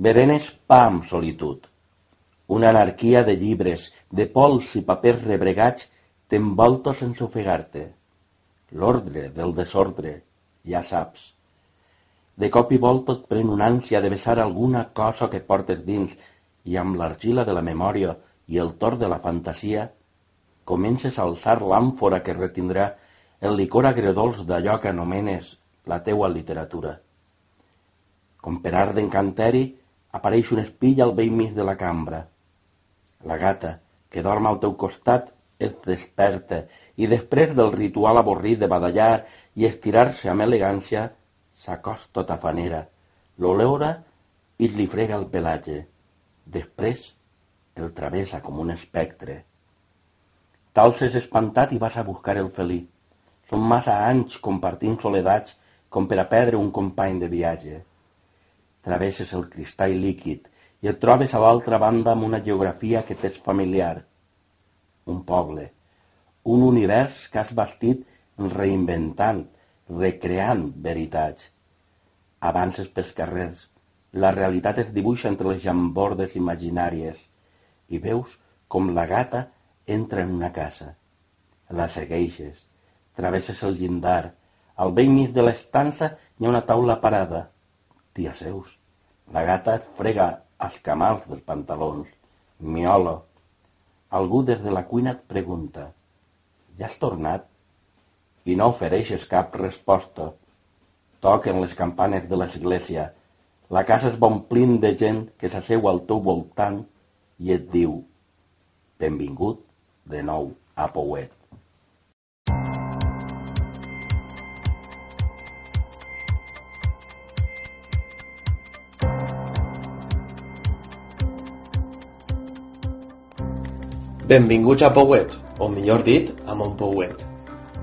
Berenes pa amb solitud. Una anarquia de llibres, de pols i papers rebregats t'envolto sense ofegar-te. L'ordre del desordre, ja saps. De cop i volta et pren una ànsia de besar alguna cosa que portes dins i amb l'argila de la memòria i el tor de la fantasia comences a alçar l'àmfora que retindrà el licor agredolç d'allò que anomenes la teua literatura. Com per art d'encanteri, apareix un espill al vell mig de la cambra. La gata, que dorm al teu costat, et desperta i després del ritual avorrit de badallar i estirar-se amb elegància, s'acosta tafanera, l'oleora i li frega el pelatge. Després el travessa com un espectre. T'alces espantat i vas a buscar el felí. Són massa anys compartint soledats com per a perdre un company de viatge. Travesses el cristall líquid i et trobes a l'altra banda amb una geografia que t'és familiar. Un poble, un univers que has bastit reinventant, recreant veritats. Avances pels carrers, la realitat es dibuixa entre les jambordes imaginàries i veus com la gata entra en una casa. La segueixes, travesses el llindar, al vell mig de l'estança hi ha una taula parada. T'hi asseus. La gata et frega els camals dels pantalons. Miola. Algú des de la cuina et pregunta «Ja has tornat?» i no ofereixes cap resposta. Toquen les campanes de l'església. La casa es va omplint de gent que s'asseu al teu voltant i et diu «Benvingut de nou a Pouet». Benvinguts a Pouet, o millor dit, a Montpouet.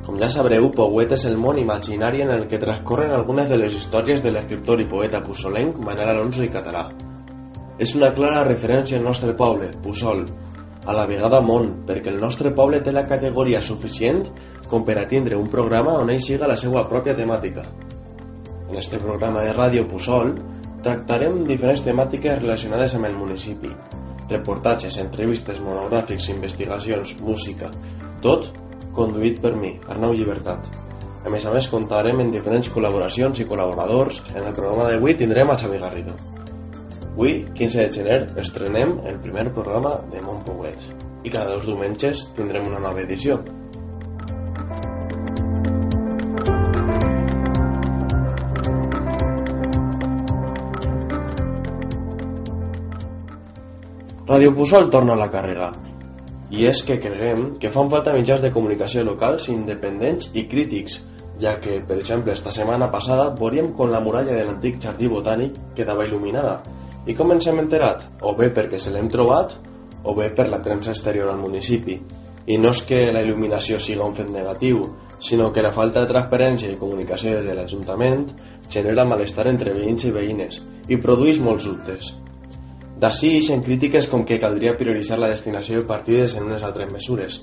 Com ja sabreu, Pouet és el món imaginari en el que transcorren algunes de les històries de l'escriptor i poeta puçolenc Manel Alonso i Català. És una clara referència al nostre poble, Puçol, a la vegada món, perquè el nostre poble té la categoria suficient com per a tindre un programa on ell siga la seva pròpia temàtica. En este programa de ràdio Puçol tractarem diferents temàtiques relacionades amb el municipi, reportatges, entrevistes, monogràfics, investigacions, música, tot conduït per mi, Arnau Llibertat. A més a més, comptarem en diferents col·laboracions i col·laboradors. En el programa d'avui tindrem a Xavi Garrido. Avui, 15 de gener, estrenem el primer programa de Montpouet i cada dos diumenges tindrem una nova edició. Ràdio Pusol torna a la càrrega. I és que creiem que fan falta mitjans de comunicació locals independents i crítics, ja que, per exemple, esta setmana passada veuríem com la muralla de l'antic jardí botànic quedava il·luminada. I com ens hem enterat? O bé perquè se l'hem trobat, o bé per la premsa exterior al municipi. I no és que la il·luminació siga un fet negatiu, sinó que la falta de transparència i comunicació de l'Ajuntament genera malestar entre veïns i veïnes i produeix molts dubtes. D'ací ixen crítiques com que caldria prioritzar la destinació de partides en unes altres mesures.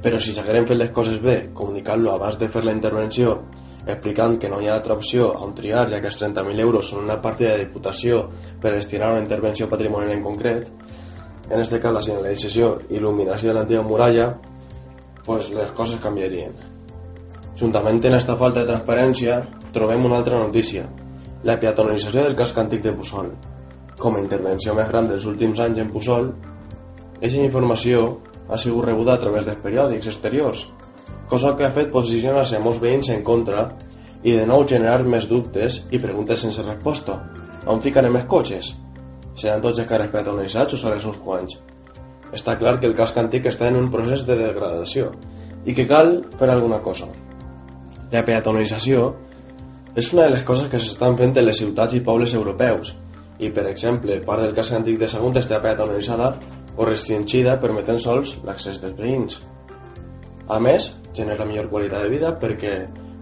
Però si s'hagueren fet les coses bé, comunicant-lo abans de fer la intervenció, explicant que no hi ha altra opció on triar, ja que els 30.000 euros són una partida de diputació per destinar a una intervenció patrimonial en concret, en este cas la senyalització i il·luminació de l'antiga muralla, pues les coses canviarien. Juntament amb esta falta de transparència, trobem una altra notícia, la peatonalització del casc antic de Puçol. Com a intervenció més gran dels últims anys en Puçol, aquesta informació ha sigut rebuda a través dels periòdics exteriors, cosa que ha fet posicionar-se molts veïns en contra i de nou generar més dubtes i preguntes sense resposta. On ficarem els cotxes? Seran tots els carrers peatonalitzats o sols uns quants? Està clar que el casc antic està en un procés de degradació i que cal fer alguna cosa. La peatonalització és una de les coses que s'estan fent en les ciutats i pobles europeus i, per exemple, part del casc antic de Sagunt està peatonalitzada o restringida permetent sols l'accés dels veïns. A més, genera millor qualitat de vida perquè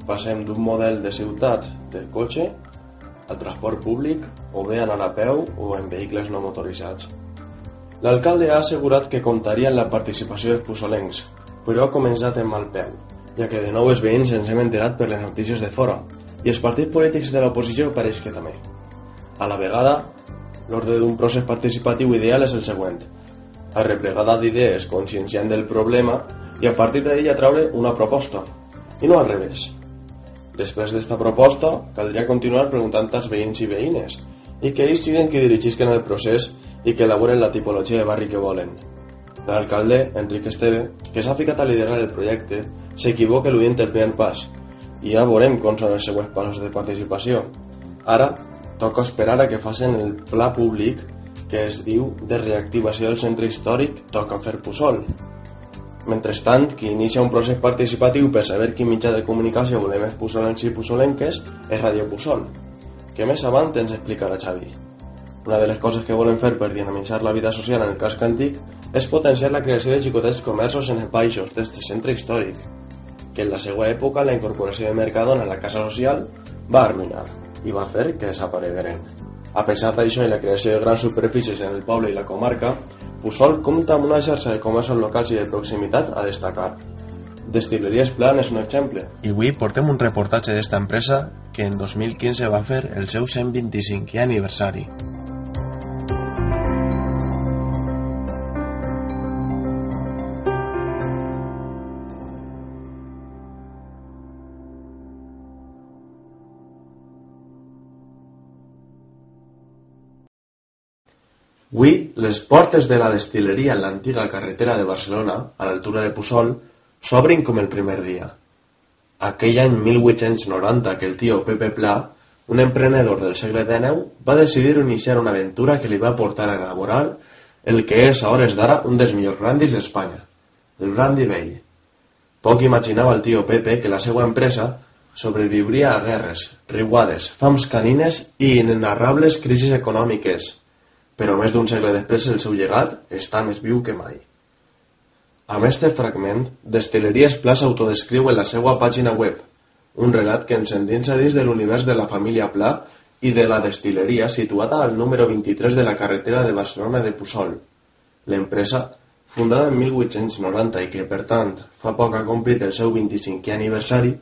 passem d'un model de ciutat de cotxe al transport públic o bé anar a peu o en vehicles no motoritzats. L'alcalde ha assegurat que comptaria en la participació dels puçolencs, però ha començat en mal peu, ja que de nou els veïns ens hem enterat per les notícies de fora, i els partits polítics de l'oposició pareix que també. A la vegada, L'ordre d'un procés participatiu ideal és el següent. Arreplegada d'idees conscienciant del problema i a partir d'ella traure una proposta. I no al revés. Després d'esta proposta, caldria continuar preguntant als veïns i veïnes i que ells siguin qui dirigisquen el procés i que elaboren la tipologia de barri que volen. L'alcalde, Enric Esteve, que s'ha ficat a liderar el projecte, s'equivoca l'oient el primer pas i ja veurem com són els següents passos de participació. Ara, toca esperar a que facin el pla públic que es diu de reactivació del centre històric Toca fer Pusol. Mentrestant, qui inicia un procés participatiu per saber quin mitjà de comunicació volem els pusolencs i pusolenques és Radio Pusol, que més avant ens explicarà Xavi. Una de les coses que volen fer per dinamitzar la vida social en el casc antic és potenciar la creació de xicotets comerços en els baixos d'este centre històric, que en la seva època la incorporació de Mercadona a la casa social va arruïnar i va fer que desaparegueren. A pesar d'això i la creació de grans superfícies en el poble i la comarca, Pusol compta amb una xarxa de comerços locals i de proximitat a destacar. Destileries Plan és un exemple. I avui portem un reportatge d'esta empresa que en 2015 va fer el seu 125è aniversari. Avui, les portes de la destileria en l'antiga carretera de Barcelona, a l'altura de Puçol, s'obrin com el primer dia. Aquell any 1890 que el tio Pepe Pla, un emprenedor del segle XIX, va decidir iniciar una aventura que li va portar a elaborar el que és a hores d'ara un dels millors brandis d'Espanya, el brandy vell. Poc imaginava el tio Pepe que la seva empresa sobreviuria a guerres, riuades, fams canines i inenarrables crisis econòmiques, però més d'un segle després el seu llegat està més viu que mai. Amb este fragment, Destileries Pla s'autodescriu en la seva pàgina web, un relat que ens endinsa dins de l'univers de la família Pla i de la destileria situada al número 23 de la carretera de Barcelona de Puçol. L'empresa, fundada en 1890 i que, per tant, fa poc ha complit el seu 25è aniversari,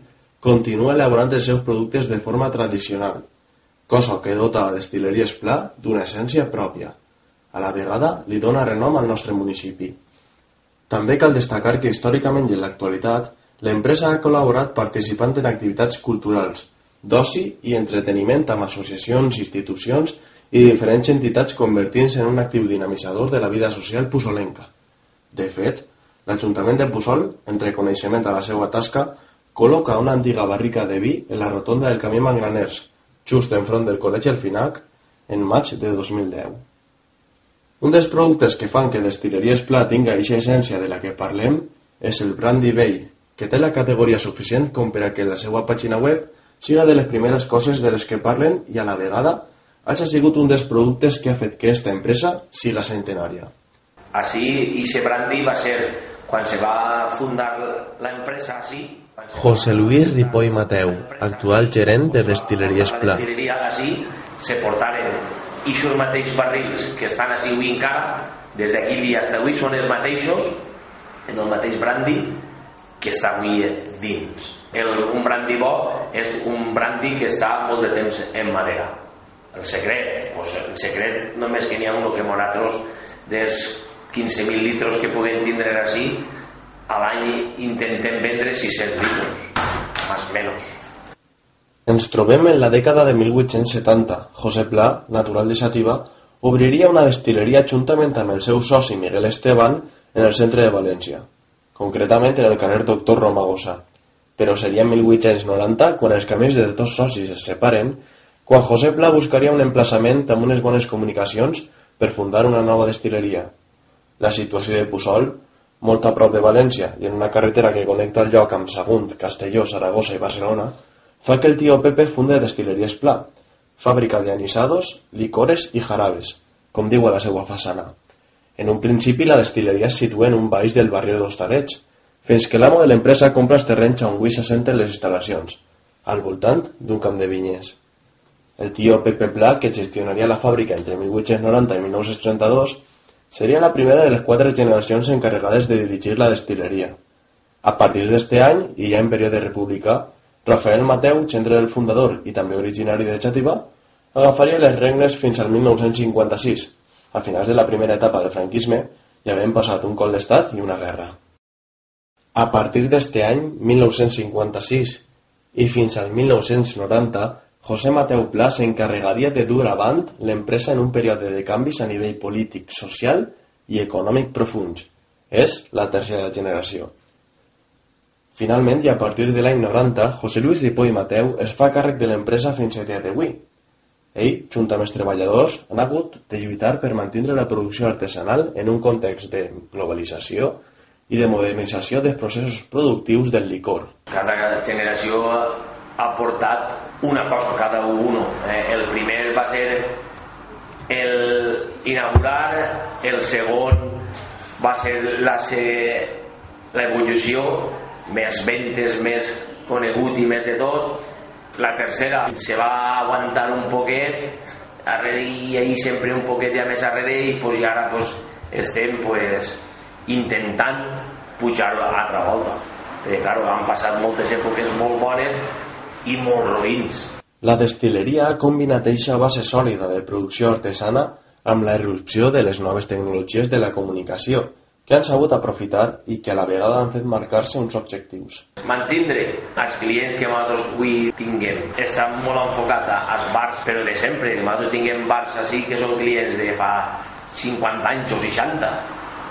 continua elaborant els seus productes de forma tradicional, cosa que dota a Destileries Pla d'una essència pròpia. A la vegada li dona renom al nostre municipi. També cal destacar que històricament i en l'actualitat l'empresa ha col·laborat participant en activitats culturals, d'oci i entreteniment amb associacions, institucions i diferents entitats convertint-se en un actiu dinamitzador de la vida social pusolenca. De fet, l'Ajuntament de Pusol, en reconeixement a la seva tasca, col·loca una antiga barrica de vi en la rotonda del camí Mangraners, just enfront del Col·legi Alfinac, en maig de 2010. Un dels productes que fan que Destileries Pla tinga eixa essència de la que parlem és el brandy vell, que té la categoria suficient com per a que la seva pàgina web siga de les primeres coses de les que parlen i a la vegada hagi sigut un dels productes que ha fet que aquesta empresa siga centenària. Así, ese brandy va ser, quan se va fundar la empresa, así, José Luis Ripoll Mateu, actual gerent de Destileries Pla. així se portaren ixos mateixos barrils que estan així avui encara des d'aquell dia fins avui són els mateixos en el mateix brandy que està avui dins. El, un brandy bo és un brandy que està molt de temps en madera. El secret pues el secret només que n'hi ha un que nosaltres dels 15.000 litres que puguem tindre així a l'any intentem vendre 600 litres, més menys. Ens trobem en la dècada de 1870. José Pla, natural de Xativa, obriria una destileria juntament amb el seu soci Miguel Esteban en el centre de València, concretament en el carrer Doctor Romagosa. Però seria en 1890 quan els camins de dos socis es separen, quan José Pla buscaria un emplaçament amb unes bones comunicacions per fundar una nova destileria. La situació de Puçol molt a prop de València i en una carretera que connecta el lloc amb Sagunt, Castelló, Saragossa i Barcelona, fa que el tio Pepe funde Destileries Pla, fàbrica de anisados, licores i jarabes, com diu a la seva façana. En un principi la destileria es situa en un baix del barri d'Hostalets, fins que l'amo de l'empresa compra els terrenys on avui s'assenten les instal·lacions, al voltant d'un camp de vinyes. El tio Pepe Pla, que gestionaria la fàbrica entre 1890 i 1932, Seria la primera de les quatre generacions encarregades de dirigir la destileria. A partir d'este any, i ja en període republicà, Rafael Mateu, centre del fundador i també originari de Xàtiva, agafaria les regnes fins al 1956, a finals de la primera etapa del franquisme, ja havent passat un col d'estat i una guerra. A partir d'este any, 1956, i fins al 1990, José Mateu Pla s'encarregaria de dur avant l'empresa en un període de canvis a nivell polític, social i econòmic profuns. És la tercera generació. Finalment, i a partir de l'any 90, José Luis Ripoll Mateu es fa càrrec de l'empresa fins a dia d'avui. Ell, junt amb els treballadors, han hagut de lluitar per mantenir la producció artesanal en un context de globalització i de modernització dels processos productius del licor. Cada generació ha portat una cosa cada uno. Eh, el primer va ser el inaugurar, el segon va ser la, l'evolució més ventes, més conegut i més de tot. La tercera se va aguantar un poquet, darrere i ahir sempre un poquet ja més darrere i, pues, i ara pues, estem pues, intentant pujar-lo a l'altra volta. Perquè, clar, han passat moltes èpoques molt bones i molt roïns. La destileria ha combinat eixa base sòlida de producció artesana amb la irrupció de les noves tecnologies de la comunicació, que han sabut aprofitar i que a la vegada han fet marcar-se uns objectius. Mantindre els clients que nosaltres avui tinguem està molt enfocat als bars, però de sempre, nosaltres tinguem bars així que són clients de fa 50 anys o 60,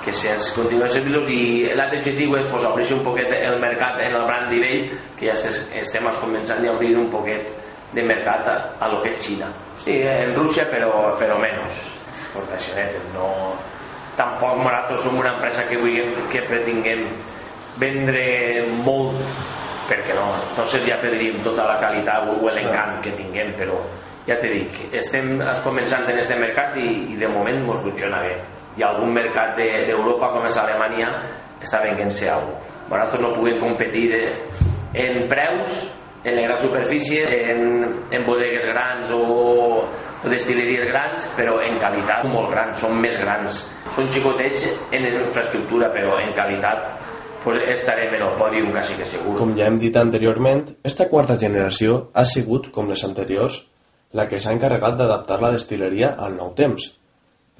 que si es continuen servint i l'altre objectiu és pues, obrir un poquet el mercat en el brand nivell que ja estem començant a obrir un poquet de mercat a, a lo que és Xina. Sí, en Rússia però, però menys. Exportacionet no, tampoc nosaltres som una empresa que, vulguem, que pretinguem vendre molt perquè no, no seria perdríem tota la qualitat o l'encant que tinguem però ja t'he dit, estem començant en aquest mercat i, i de moment ens funciona bé i algun mercat d'Europa de, com és Alemanya està venint-se alguna cosa. Nosaltres no puguem competir en preus en la gran superfície en, en bodegues grans o, o destileries grans però en qualitat molt grans, són més grans. Són xicotets en infraestructura però en qualitat pues estarem en el pòdium quasi que segur. Com ja hem dit anteriorment esta quarta generació ha sigut, com les anteriors la que s'ha encarregat d'adaptar la destileria al nou temps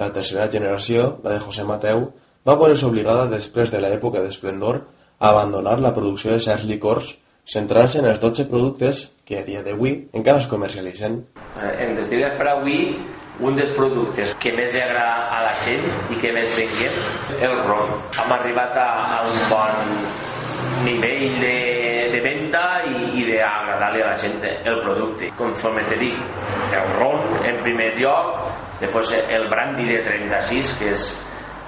la tercera generació, la de José Mateu va veure-se obligada després de l'època d'esplendor a abandonar la producció de certs licors centrant-se en els 12 productes que a dia d'avui encara es comercialitzen. Eh, en Destilleries per avui, un dels productes que més li agrada a la gent i que més venguem, el ron. Hem arribat a, a un bon nivell de, i d'agradar-li a la gent el producte. Conforme te dic, el ron en primer lloc, després el brandy de 36, que és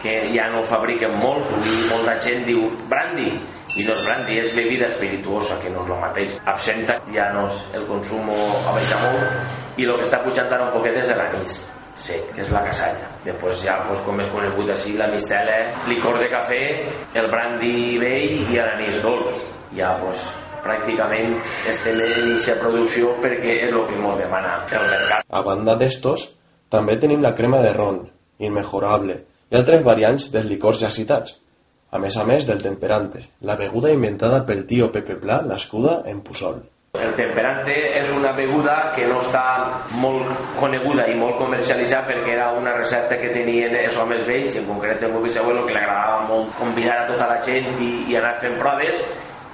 que ja no ho fabriquen molts, molta gent diu brandy, i no és brandy, és bebida espirituosa, que no és el mateix. Absenta ja no és el consum ha baixat molt, i el que està pujant ara un poquet és l'anís, sí, que és la casalla. Després ja, pues, com és conegut així, la mistela, licor de cafè, el brandy vell i l'anís dolç. Ja, pues, pràcticament estem en aquesta producció perquè és el que ens demana el mercat. A banda d'estos, també tenim la crema de ron, immejorable, i altres variants dels licors ja citats, a més a més del temperante, la beguda inventada pel tio Pepe Pla nascuda en Pusol. El temperante és una beguda que no està molt coneguda i molt comercialitzada perquè era una recepta que tenien els homes vells, en concret el meu bisabuelo, que li agradava molt convidar a tota la gent i, i anar fent proves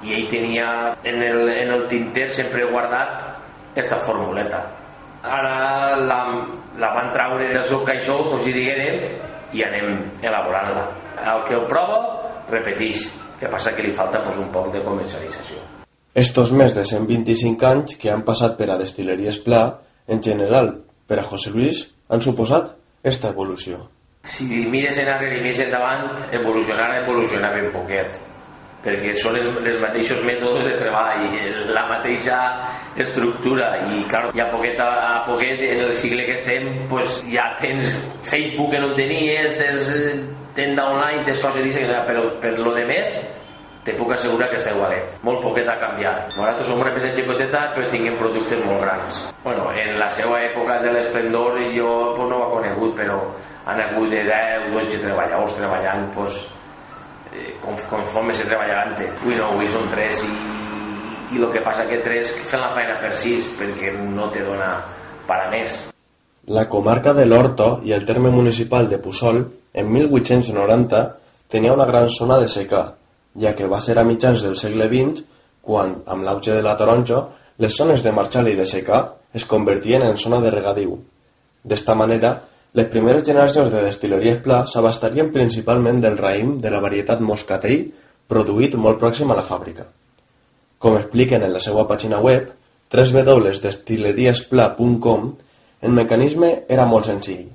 i ell tenia en el, en el tinter sempre guardat aquesta formuleta. Ara la, la van traure del seu caixó, com si diguérem, i anem elaborant-la. El que el prova, repeteix. que passa que li falta pues, un poc de comercialització. Estos més de 125 anys que han passat per a Destileries Pla, en general, per a José Luis, han suposat esta evolució. Si mires enrere i mires endavant, evolucionar, evolucionar ben poquet perquè són els, mateixos mètodes de treball, la mateixa estructura i clar, ja poquet a, poquet en el cicle que estem pues, ja tens Facebook que no tenies, tens tenda online, tens coses d'aquestes, però per lo de més te puc assegurar que està igualet. Molt poquet ha canviat. Nosaltres som una peça xicoteta però tinguem productes molt grans. Bueno, en la seva època de l'esplendor jo pues, no ho he conegut, però han hagut de 10, 12 treballadors treballant pues, eh, conforme se treballa antes. Avui no, avui són tres i, i el que passa que tres fan la feina per sis perquè no te dona para més. La comarca de l'Horto i el terme municipal de Puçol, en 1890, tenia una gran zona de secà, ja que va ser a mitjans del segle XX quan, amb l'auge de la taronja, les zones de marxal i de secà es convertien en zona de regadiu. D'esta manera, les primeres generacions de destil·leries Pla s'abastarien principalment del raïm de la varietat moscatell produït molt pròxim a la fàbrica. Com expliquen en la seva pàgina web, www.destilleriespla.com, el mecanisme era molt senzill.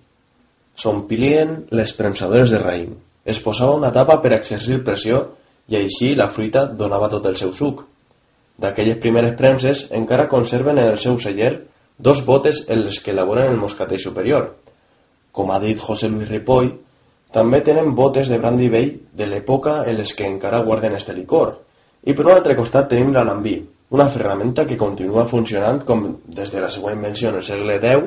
S'omplien les premsadores de raïm, es posava una tapa per exercir pressió i així la fruita donava tot el seu suc. D'aquelles primeres premses encara conserven en el seu celler dos botes en les que elaboren el moscatell superior. Com ha dit José Luis Ripoll, també tenen botes de brandy vell de l'època en les que encara guarden este licor. I per un altre costat tenim l'alambí, una ferramenta que continua funcionant com des de la seva invenció en el segle X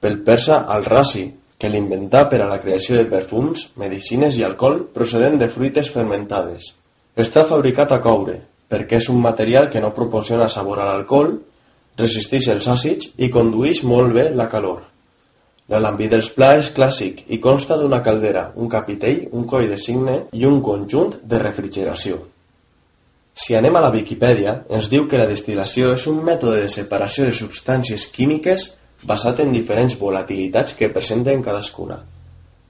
pel persa al-Rasi, que l'inventà per a la creació de perfums, medicines i alcohol procedent de fruites fermentades. Està fabricat a coure, perquè és un material que no proporciona sabor a l'alcohol, resisteix els àcids i condueix molt bé la calor. L'alambí dels pla és clàssic i consta d'una caldera, un capitell, un coll de cigne i un conjunt de refrigeració. Si anem a la Viquipèdia, ens diu que la destil·lació és un mètode de separació de substàncies químiques basat en diferents volatilitats que presenten cadascuna.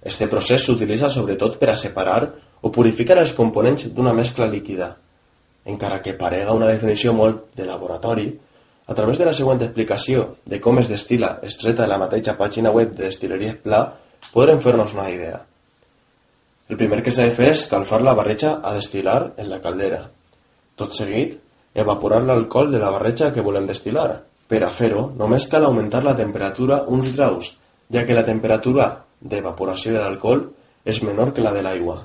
Este procés s'utilitza sobretot per a separar o purificar els components d'una mescla líquida. Encara que parega una definició molt de laboratori, a través de la següent explicació de com es destila estreta de la mateixa pàgina web de Destileries Pla, podrem fer-nos una idea. El primer que s'ha de fer és calfar la barreja a destil·lar en la caldera. Tot seguit, evaporar l'alcohol de la barreja que volem destil·lar. Per a fer-ho, només cal augmentar la temperatura uns graus, ja que la temperatura d'evaporació de l'alcohol és menor que la de l'aigua.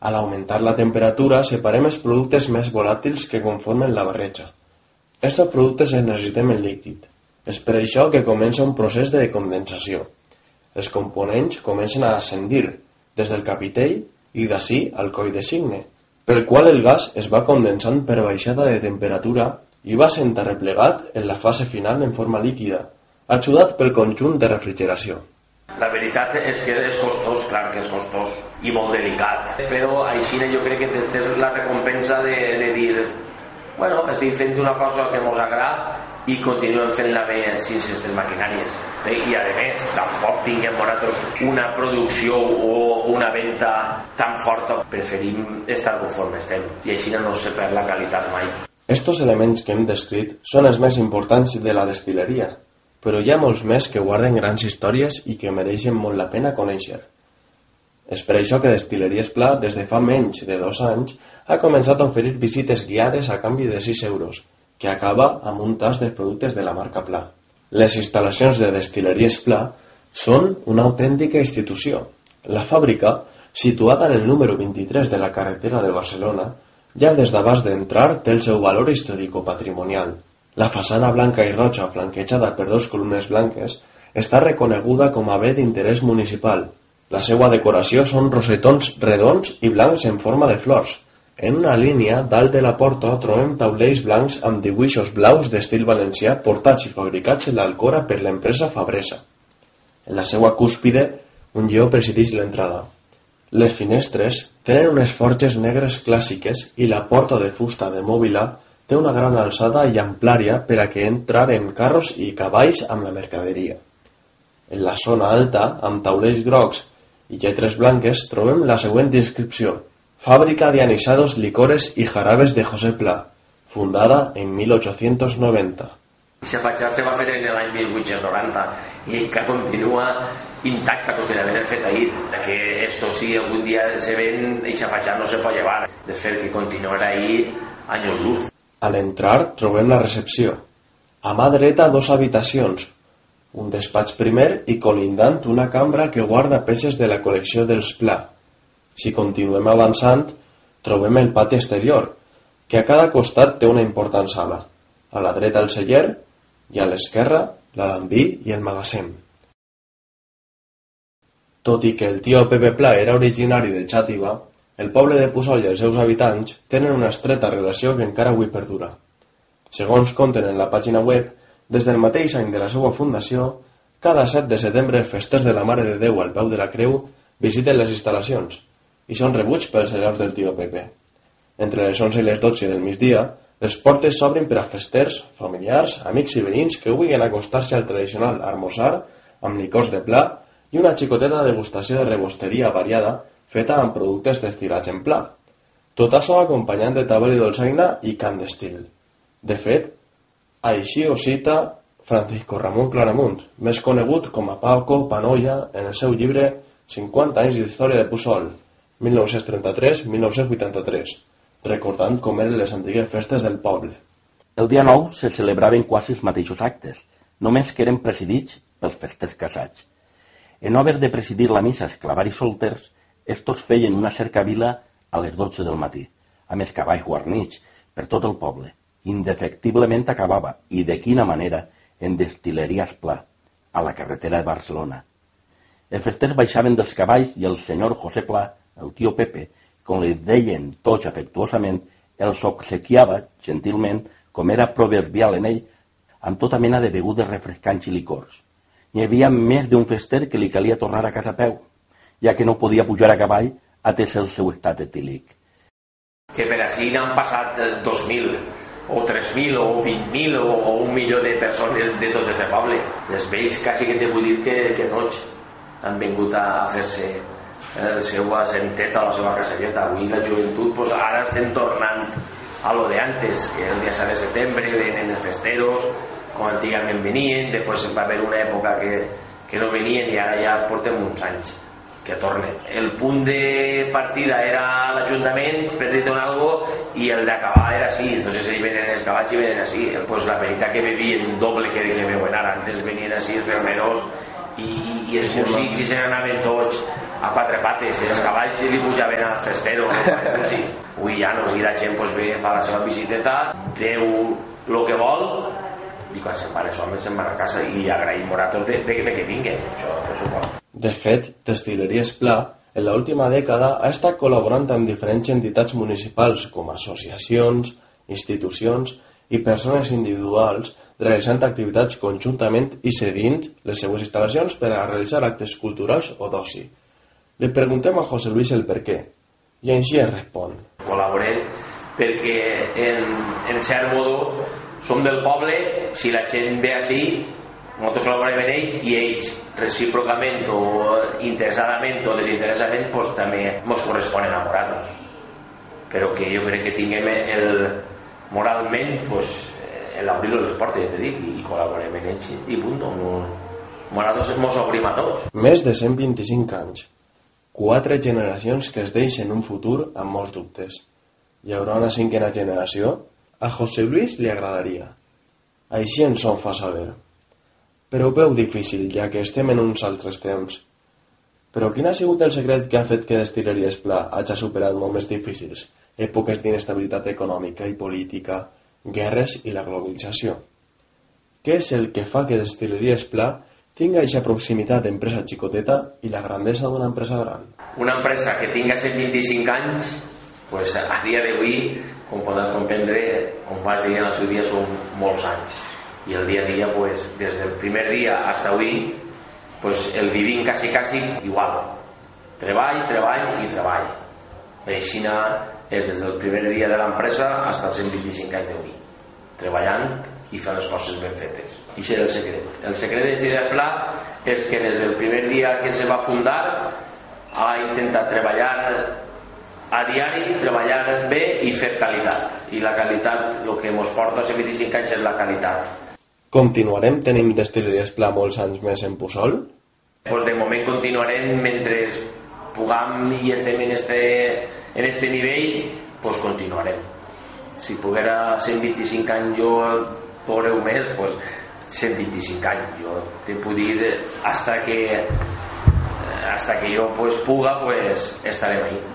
Al augmentar la temperatura, separem els productes més volàtils que conformen la barreja. Estos productes els necessitem en líquid. És per això que comença un procés de condensació. Els components comencen a ascendir des del capitell i d'ací al coll de signe, pel qual el gas es va condensant per baixada de temperatura i va sent arreplegat en la fase final en forma líquida, ajudat pel conjunt de refrigeració. La veritat és que és costós, clar que és costós i molt delicat, però així jo crec que tens la recompensa de, de dir bueno, estic fent una cosa que mos agrada i continuem fent-la bé sense aquestes maquinàries. Bé, I a més, tampoc tinguem nosaltres una producció o una venda tan forta. Preferim estar conforme estem i així no se perd la qualitat mai. Estos elements que hem descrit són els més importants de la destileria, però hi ha molts més que guarden grans històries i que mereixen molt la pena conèixer. És per això que Destileries Pla, des de fa menys de dos anys, ha començat a oferir visites guiades a canvi de 6 euros, que acaba amb un tas de productes de la marca Pla. Les instal·lacions de Destileries Pla són una autèntica institució. La fàbrica, situada en el número 23 de la carretera de Barcelona, ja des d'abans d'entrar té el seu valor històrico-patrimonial. La façana blanca i roja, flanquejada per dos columnes blanques, està reconeguda com a bé d'interès municipal. La seva decoració són rosetons redons i blancs en forma de flors, en una línia, dalt de la porta, trobem taulells blancs amb dibuixos blaus d'estil valencià portats i fabricats en l'Alcora per l'empresa Fabresa. En la seva cúspide, un lleó presideix l'entrada. Les finestres tenen unes forges negres clàssiques i la porta de fusta de mòbila té una gran alçada i amplària per a que entraren carros i cavalls amb la mercaderia. En la zona alta, amb taulells grocs i lletres blanques, trobem la següent descripció – Fábrica de anisados, licores y jarabes de José Pla, fundada en 1890. Aquesta fatxada se va fer en l'any 1890 i que continua intacta com que l'haver fet ahir que esto si algun dia se ven aquesta fatxada no se pot llevar. De fet que continuarà ahir anys luz. A l'entrar trobem la recepció a mà dreta dos habitacions. Un despatx primer i colindant una cambra que guarda peces de la col·lecció dels Pla si continuem avançant, trobem el pati exterior, que a cada costat té una important sala. A la dreta el celler i a l'esquerra l'alambí i el magatzem. Tot i que el tio Pepe Pla era originari de Xàtiva, el poble de Puçol i els seus habitants tenen una estreta relació que encara avui perdura. Segons conten en la pàgina web, Des del mateix any de la seva fundació, cada 7 de setembre, festers de la Mare de Déu al peu de la Creu visiten les instal·lacions i són rebuts pels senyors del tio Pepe. Entre les 11 i les 12 del migdia, les portes s'obren per a festers, familiars, amics i veïns que vulguin acostar-se al tradicional armosar amb licors de pla i una xicoteta degustació de rebosteria variada feta amb productes destilats en pla. Tot això acompanyant de tabel i dolçaina i cant d'estil. De fet, així ho cita Francisco Ramon Claramunt, més conegut com a Paco Panoia en el seu llibre 50 anys d'història de Puçol, 1933-1983, recordant com eren les antigues festes del poble. El dia 9 se celebraven quasi els mateixos actes, només que eren presidits pels festers casats. En haver de presidir la missa esclavar i solters, estos feien una cercavila a les 12 del matí, amb els cavalls guarnits per tot el poble. Indefectiblement acabava, i de quina manera, en Destileries Pla, a la carretera de Barcelona. Els festers baixaven dels cavalls i el senyor José Pla, el tio Pepe, com li deien tots afectuosament, els obsequiava, gentilment, com era proverbial en ell, amb tota mena de begudes refrescants i licors. Hi havia més d'un fester que li calia tornar a casa a peu, ja que no podia pujar a cavall atès el seu estat etílic. Que per així n'han passat 2.000 o 3.000 o 20.000 o, o un milió de persones de tot este poble. Els vells quasi que t'he dir que, que tots han vingut a fer-se el seu asenteta, la seva caselleta. Avui la joventut, pues, ara estem tornant a lo de antes, que el dia 7 de setembre venen els festeros, com antigament venien, després va haver una època que, que no venien i ara ja portem uns anys que torne. El punt de partida era l'Ajuntament, per dir-te un algo, i el d'acabar era així. Entonces ells venen els cavalls i venen així. Pues la veritat que bevien doble que que beuen ara. Antes venien així els fermeros i, i els músics i se n'anaven tots a quatre pates, els cavalls li pujaven al festero, Avui ja no, avui la gent pues, ve, fa la seva visiteta, treu el que vol i quan se'n van els homes se'n van a casa i agraïm a tots de, de, de que vinguen, això per supost. De fet, Destileries Pla, en l'última dècada, ha estat col·laborant amb diferents entitats municipals com associacions, institucions i persones individuals realitzant activitats conjuntament i cedint les seues instal·lacions per a realitzar actes culturals o d'oci. Li preguntem a José Luis el per què, i així es respon. Col·laborem perquè en, en cert modo som del poble, si la gent ve així nosaltres col·laborem amb ells i ells recíprocament o interessadament o desinteressadament pues, també ens correspon nosaltres però que jo crec que tinguem el, moralment pues, l'obrir les portes ja dic, i col·laborem amb ells i punt no, nosaltres ens obrim a tots més de 125 anys quatre generacions que es deixen un futur amb molts dubtes hi haurà una cinquena generació? A José Luis li agradaria així ens ho fa saber però ho veu difícil, ja que estem en uns altres temps. Però quin ha sigut el secret que ha fet que Destileries Pla hagi superat moments difícils, èpoques d'inestabilitat econòmica i política, guerres i la globalització? Què és el que fa que Destileries Pla tinga aquesta proximitat d'empresa xicoteta i la grandesa d'una empresa gran? Una empresa que tinga 125 anys, pues a dia d'avui, com podeu comprendre, com vaig dir en el seu dia, són molts anys. Y el día a día pues desde el primer día hasta hoy pues el vivim quasi quasi igual. Treball, treball i treball. Aixina és des del primer dia de l'empresa fins als 125 anys d'avui. Treballant i fent les coses ben fetes i això és el secret el secret de Gira Pla és que des del primer dia que se va fundar ha intentat treballar a diari, treballar bé i fer qualitat i la qualitat, el que ens porta a 125 anys és la qualitat Continuarem tenint destileries Pla molts anys més en Puçol? Pues de moment continuarem mentre puguem i estem en este, en este nivell, pues continuarem. Si poguera 125 anys jo veureu més, pues 125 anys. Jo te puc dir hasta que hasta que jo pues, puga, pues estarem ahí.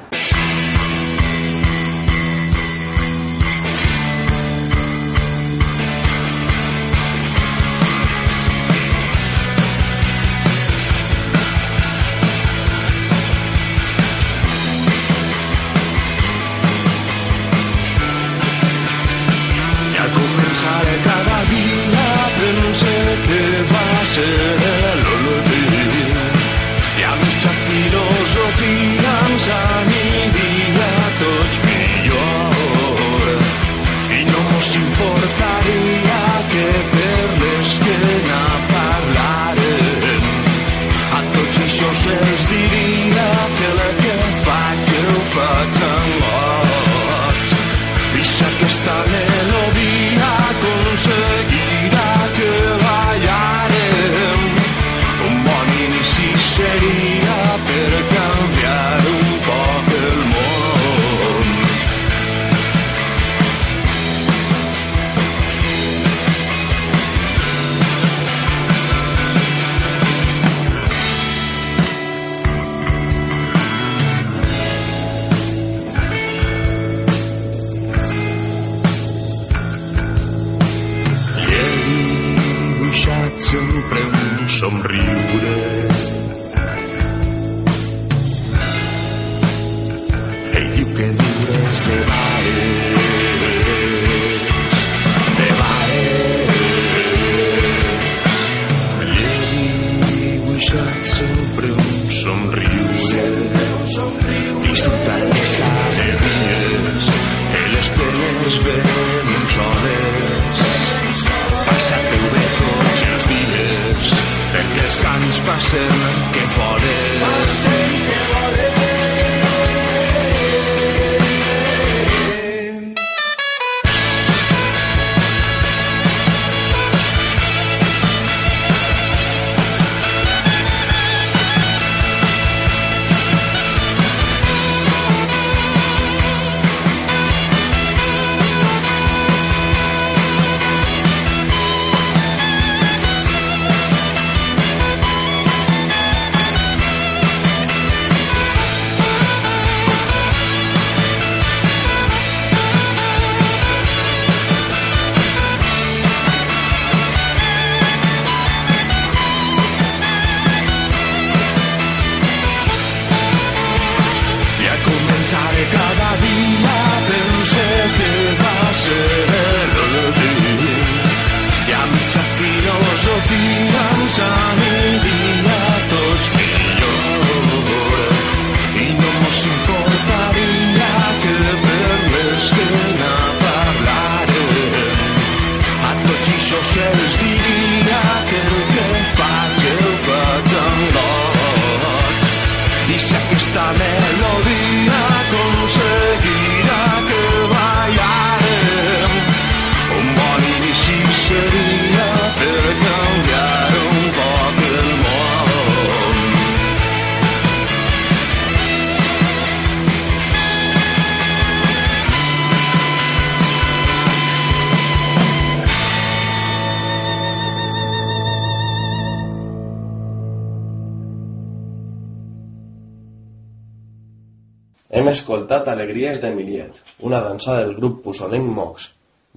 Hem escoltat Alegries de Miliet, una dansa del grup Pusolenc Mox,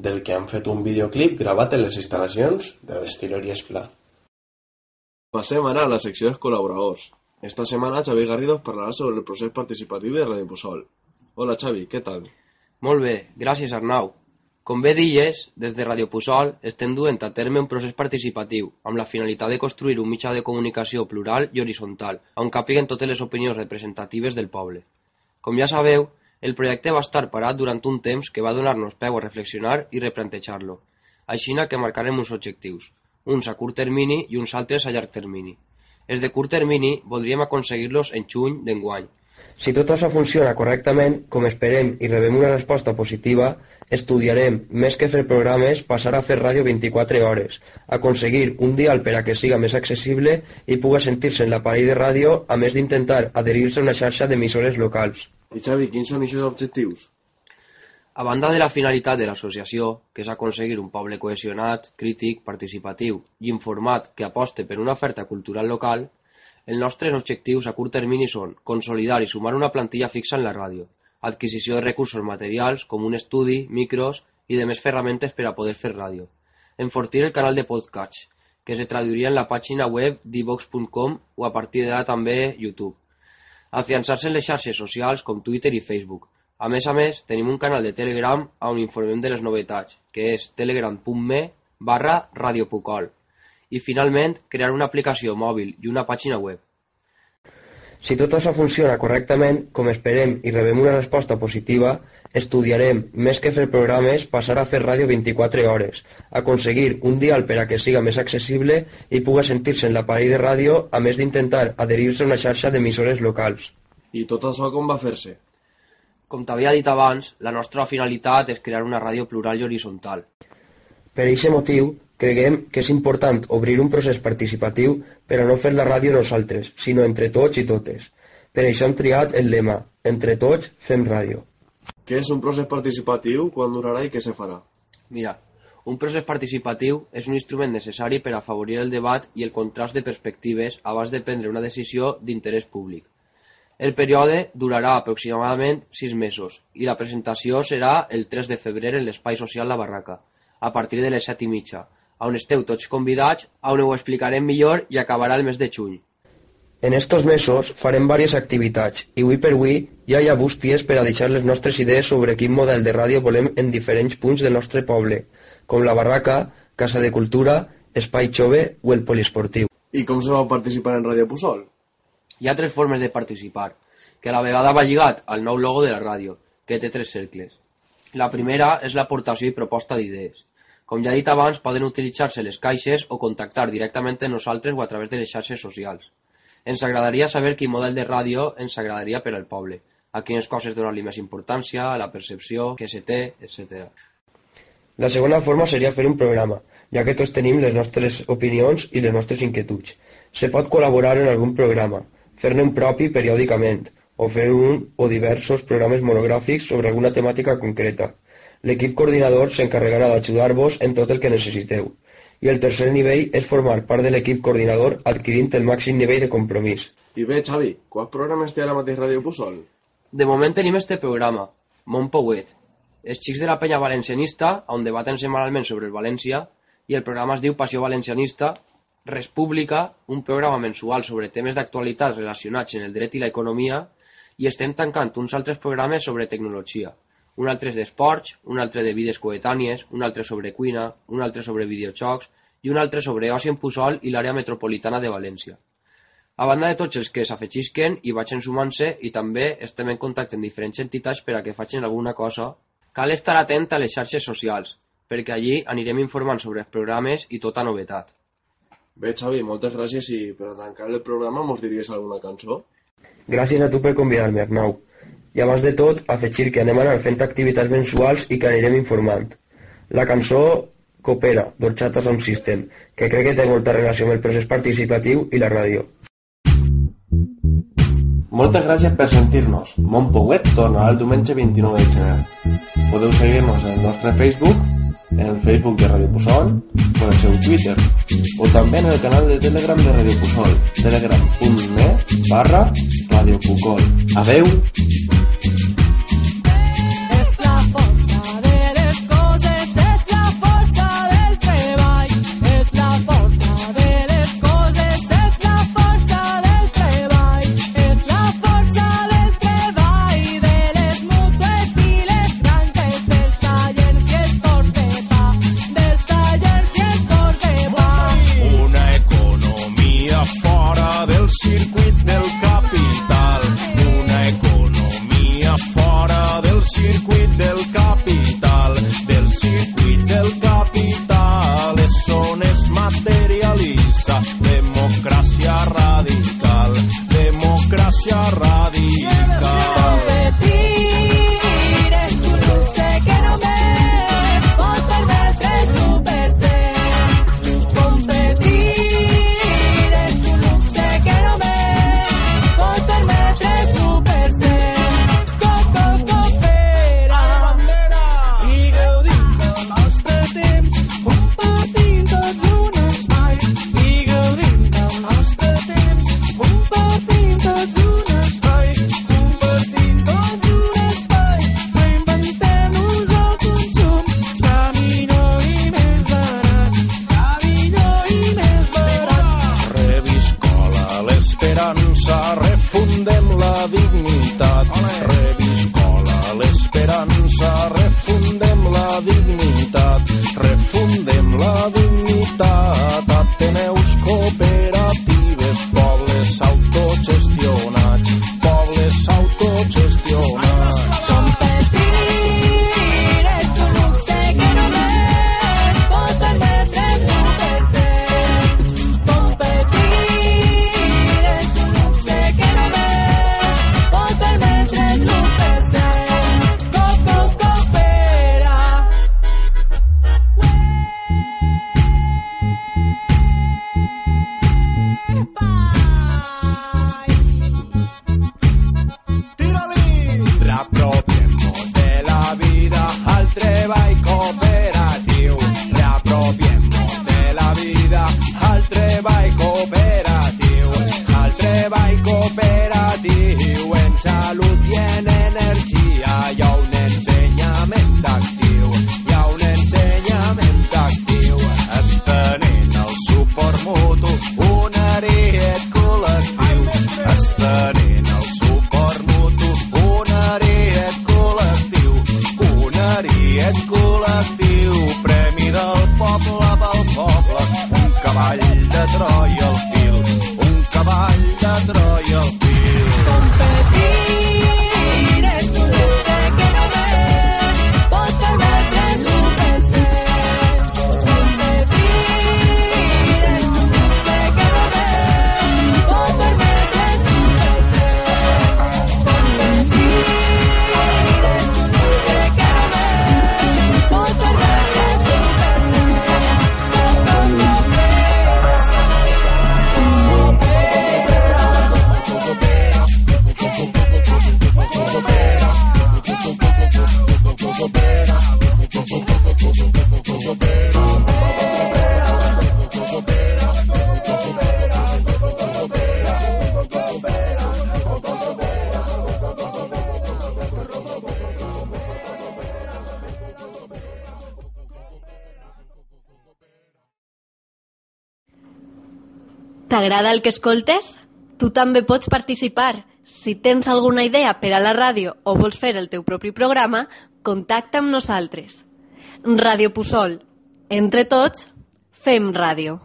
del que han fet un videoclip gravat en les instal·lacions de Destileries Pla. Passem ara a la secció dels col·laboradors. Esta setmana Xavi Garrido parlarà sobre el procés participatiu de Radio Pusol. Hola Xavi, què tal? Molt bé, gràcies Arnau. Com bé dies, des de Radio Pusol estem duent a terme un procés participatiu amb la finalitat de construir un mitjà de comunicació plural i horitzontal, on capiguen totes les opinions representatives del poble. Com ja sabeu, el projecte va estar parat durant un temps que va donar-nos peu a reflexionar i replantejar-lo. Aixina que marcarem uns objectius, uns a curt termini i uns altres a llarg termini. Els de curt termini voldríem aconseguir-los en juny d'enguany, Si tot això funciona correctament, com esperem i rebem una resposta positiva, estudiarem, més que fer programes, passar a fer ràdio 24 hores, aconseguir un dial per a que siga més accessible i puga sentir-se en l'aparell de ràdio, a més d'intentar adherir-se a una xarxa d'emissores locals. I Xavi, quins són aquests objectius? A banda de la finalitat de l'associació, que és aconseguir un poble cohesionat, crític, participatiu i informat que aposte per una oferta cultural local, els nostres objectius a curt termini són consolidar i sumar una plantilla fixa en la ràdio, adquisició de recursos materials com un estudi, micros i de més ferramentes per a poder fer ràdio, enfortir el canal de podcast, que se traduiria en la pàgina web divox.com o a partir d'ara també YouTube, afiançar-se en les xarxes socials com Twitter i Facebook, a més a més, tenim un canal de Telegram on informem de les novetats, que és telegram.me barra radiopucol. I finalment, crear una aplicació mòbil i una pàgina web. Si tot això funciona correctament, com esperem i rebem una resposta positiva, estudiarem, més que fer programes, passar a fer ràdio 24 hores, aconseguir un dial per a que siga més accessible i puga sentir-se en l'aparell de ràdio, a més d'intentar adherir-se a una xarxa d'emissores locals. I tot això com va fer-se? Com t'havia dit abans, la nostra finalitat és crear una ràdio plural i horitzontal. Per aquest motiu, creguem que és important obrir un procés participatiu per a no fer la ràdio nosaltres, sinó entre tots i totes. Per això hem triat el lema Entre tots fem ràdio. Què és un procés participatiu, quan durarà i què se farà? Mira, un procés participatiu és un instrument necessari per afavorir el debat i el contrast de perspectives abans de prendre una decisió d'interès públic. El període durarà aproximadament 6 mesos i la presentació serà el 3 de febrer en l'Espai Social La Barraca, a partir de les 7 i mitja, on esteu tots convidats, on ho explicarem millor i acabarà el mes de juny. En estos mesos farem diverses activitats i avui per avui ja hi ha bústies per a deixar les nostres idees sobre quin model de ràdio volem en diferents punts del nostre poble, com la Barraca, Casa de Cultura, Espai Jove o el Poliesportiu. I com se va participar en Ràdio Pusol? Hi ha tres formes de participar, que a la vegada va lligat al nou logo de la ràdio, que té tres cercles. La primera és l'aportació i proposta d'idees. Com ja he dit abans, poden utilitzar-se les caixes o contactar directament amb nosaltres o a través de les xarxes socials. Ens agradaria saber quin model de ràdio ens agradaria per al poble, a quines coses donar-li més importància, a la percepció, què se té, etc. La segona forma seria fer un programa, ja que tots tenim les nostres opinions i les nostres inquietuds. Se pot col·laborar en algun programa, fer-ne un propi periòdicament, o fer un o diversos programes monogràfics sobre alguna temàtica concreta. L'equip coordinador s'encarregarà d'ajudar-vos en tot el que necessiteu. I el tercer nivell és formar part de l'equip coordinador adquirint el màxim nivell de compromís. I bé, Xavi, quants programes té ara mateix Ràdio Pusol? De moment tenim este programa, Mont Pouet. Els xics de la penya valencianista, on debaten setmanalment sobre el València, i el programa es diu Passió Valencianista, República, un programa mensual sobre temes d'actualitat relacionats en el dret i l'economia, i estem tancant uns altres programes sobre tecnologia. Un altre és d'esports, un altre de vides coetànies, un altre sobre cuina, un altre sobre videojocs i un altre sobre oci en Pusol i l'àrea metropolitana de València. A banda de tots els que s'afegisquen i vagin sumant-se i també estem en contacte amb diferents entitats per a que facin alguna cosa, cal estar atent a les xarxes socials, perquè allí anirem informant sobre els programes i tota novetat. Bé, Xavi, moltes gràcies i per a tancar el programa mos diries alguna cançó? Gràcies a tu per convidar-me, Arnau. I abans de tot, afegir que anem a anar fent activitats mensuals i que anirem informant. La cançó Coopera, d'Orxata Sound System, que crec que té molta relació amb el procés participatiu i la ràdio. Moltes gràcies per sentir-nos. Mon Pouet tornarà el diumenge 29 de gener. Podeu seguir-nos en el nostre Facebook, en el Facebook de Radio Pusol, o en el seu Twitter, o també en el canal de Telegram de Radio Pusol, telegram.me barra Radio Pucol. Adeu! T'agrada el que escoltes? Tu també pots participar. Si tens alguna idea per a la ràdio o vols fer el teu propi programa, contacta amb nosaltres. Ràdio Puçol. Entre tots, fem ràdio.